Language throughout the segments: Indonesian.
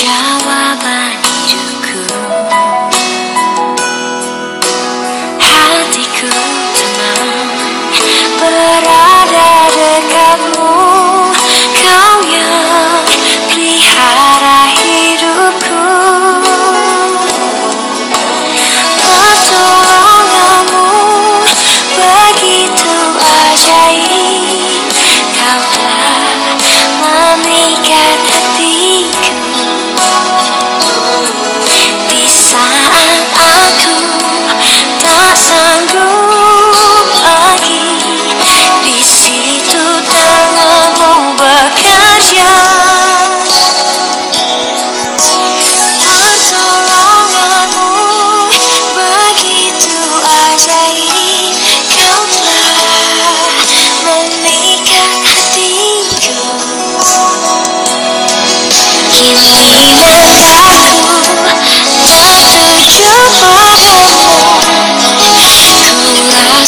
Yeah.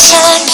time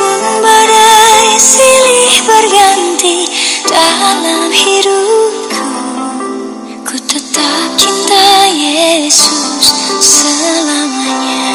pun badai silih berganti dalam hidupku. Ku tetap cinta Yesus selamanya.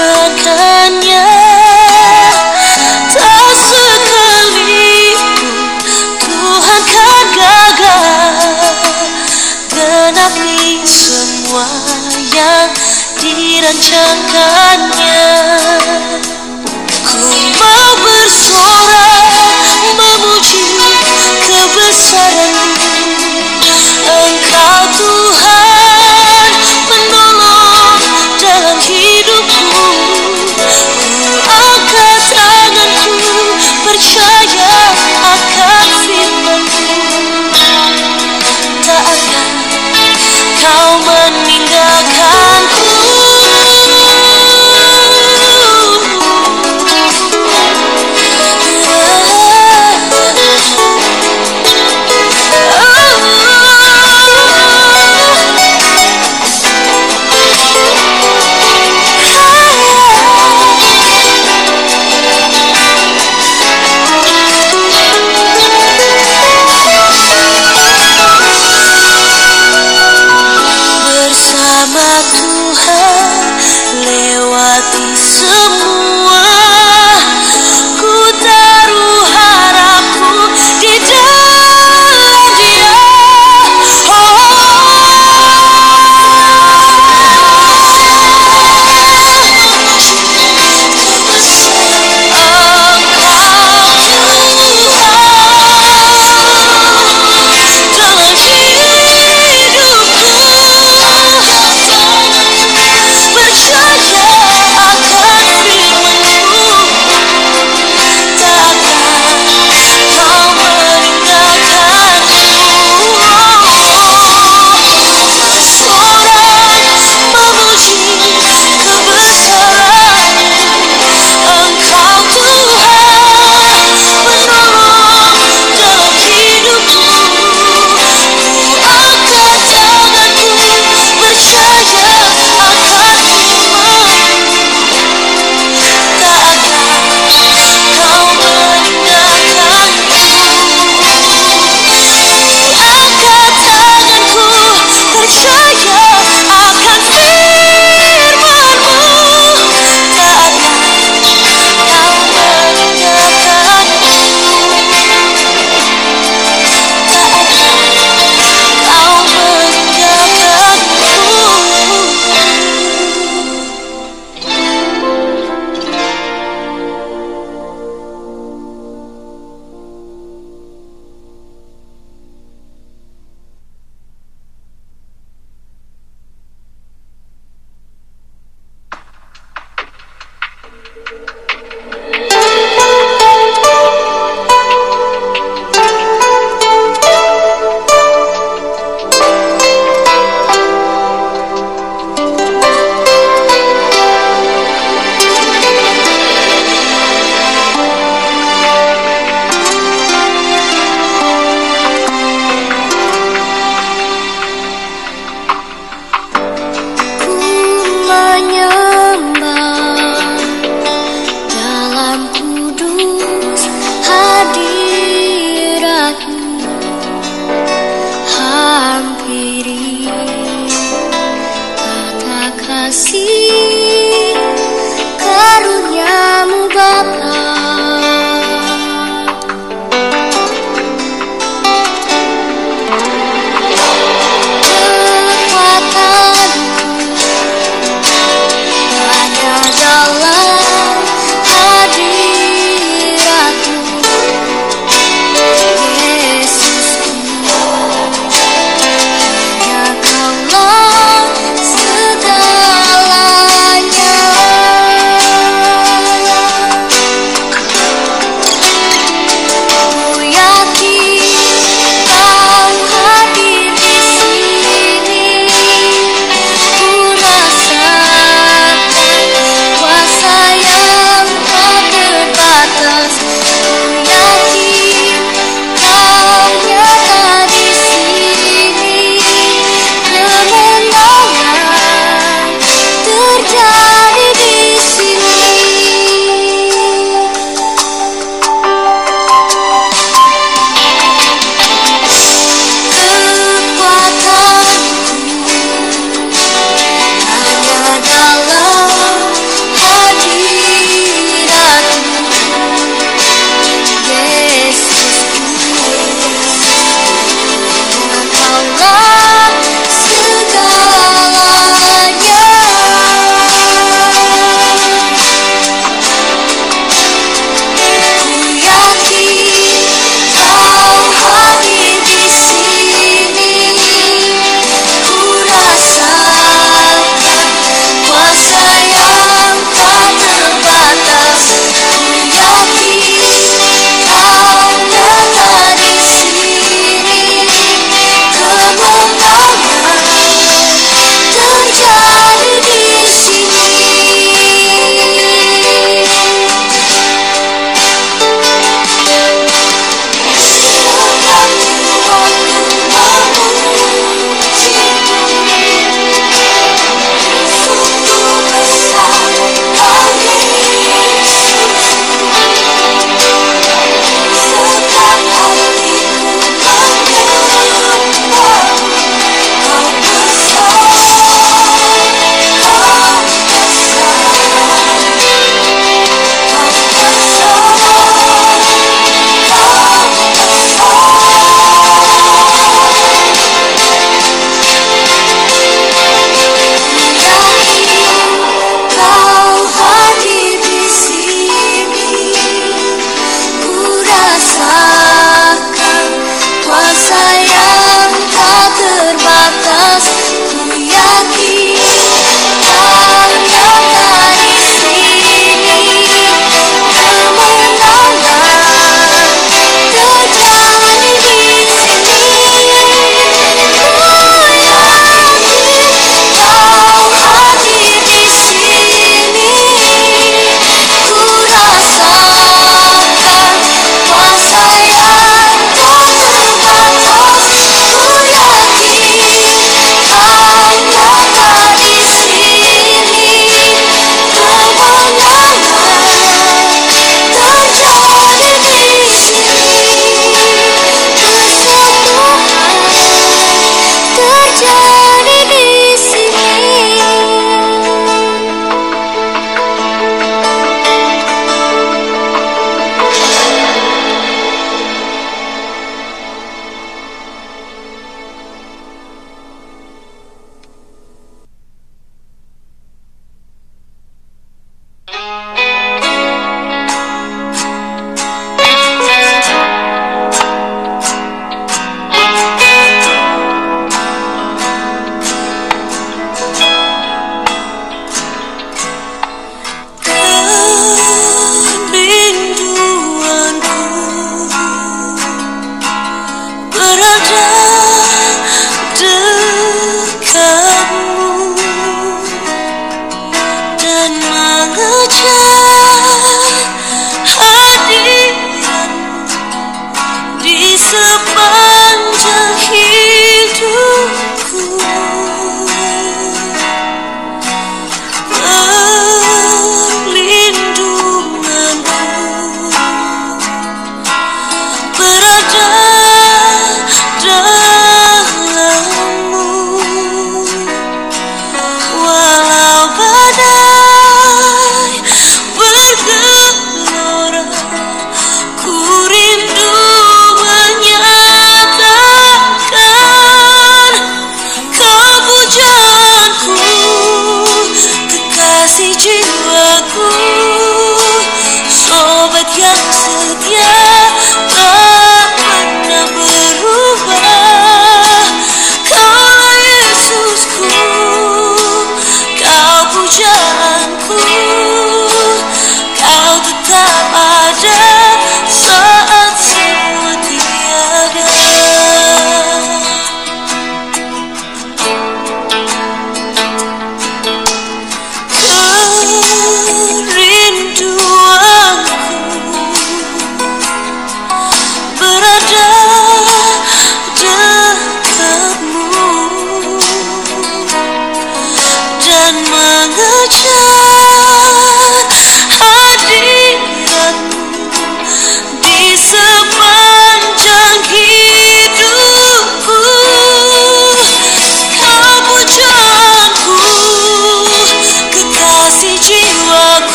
tangannya Tak sekali Tuhan kan gagal. Genapi semua yang dirancangkannya.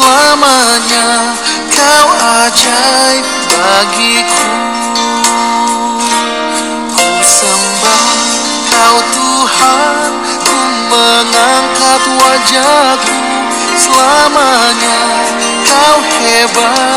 selamanya Kau ajaib bagiku. Ku sembah kau Tuhan Ku mengangkat wajahku. Selamanya kau hebat.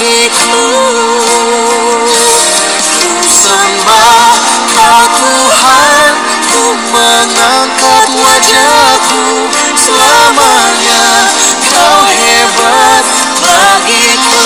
hatiku Ku sembah kau Tuhan Ku mengangkat wajahku. Selamanya kau hebat bagiku.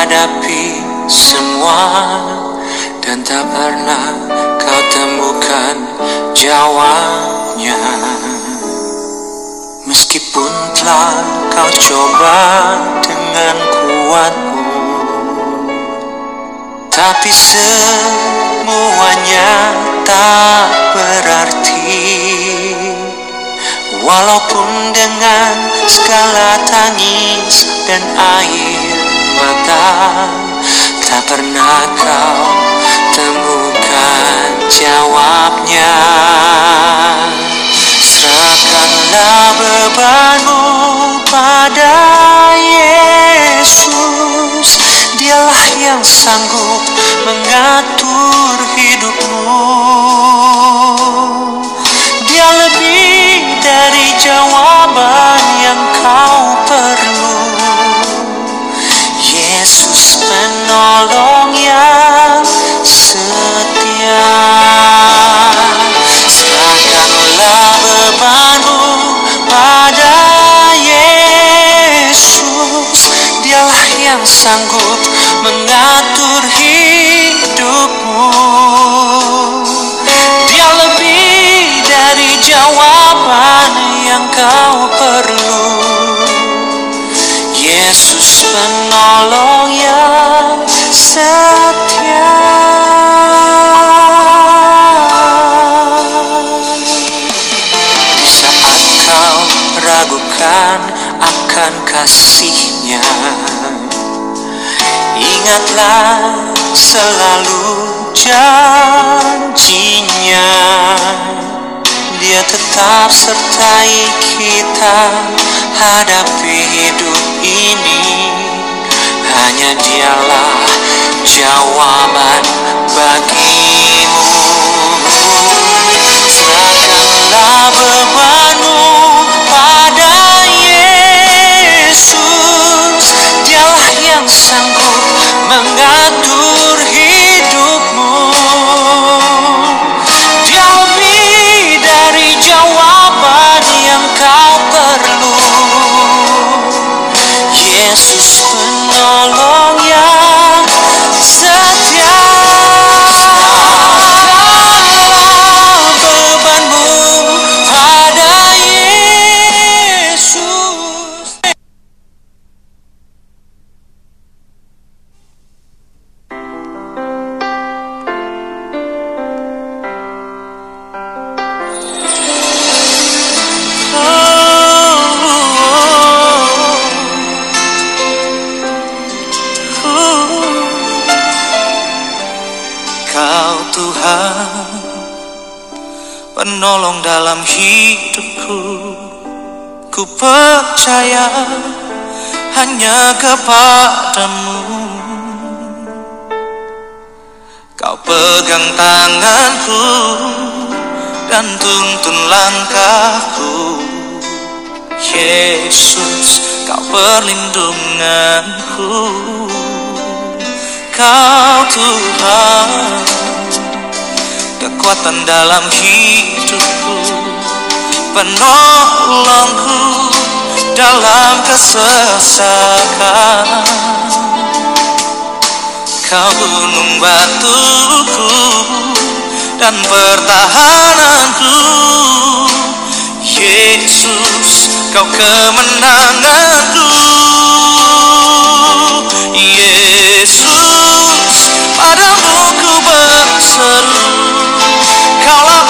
Hadapi semua dan tak pernah kau temukan jawabnya. Meskipun telah kau coba dengan kuatmu tapi semuanya tak berarti. Walaupun dengan segala tangis dan air mata Tak pernah kau temukan jawabnya. Serahkanlah bebanmu pada Yesus. Dialah yang sanggup mengatur hidupmu sanggup mengatur hidupmu. Dia lebih dari jawaban yang kau perlu. Yesus penolong yang setia. Di saat kau ragukan akan kasihnya Ingatlah selalu janjinya. Dia tetap sertai kita hadapi hidup ini. Hanya dialah jawaban bagimu. Serahkanlah bebanmu sanggup mengatur Penolong dalam hidupku. Ku percaya hanya kepadamu. Kau pegang tanganku Dan tuntun langkahku. Yesus kau perlindunganku. Kau Tuhan Kekuatan dalam hidupku. Penolongku dalam kesesakan. Kau gunung batuku dan pertahananku. Yesus kau kemenanganku. Yesus padamu ku berseru Kaulah penyelamatku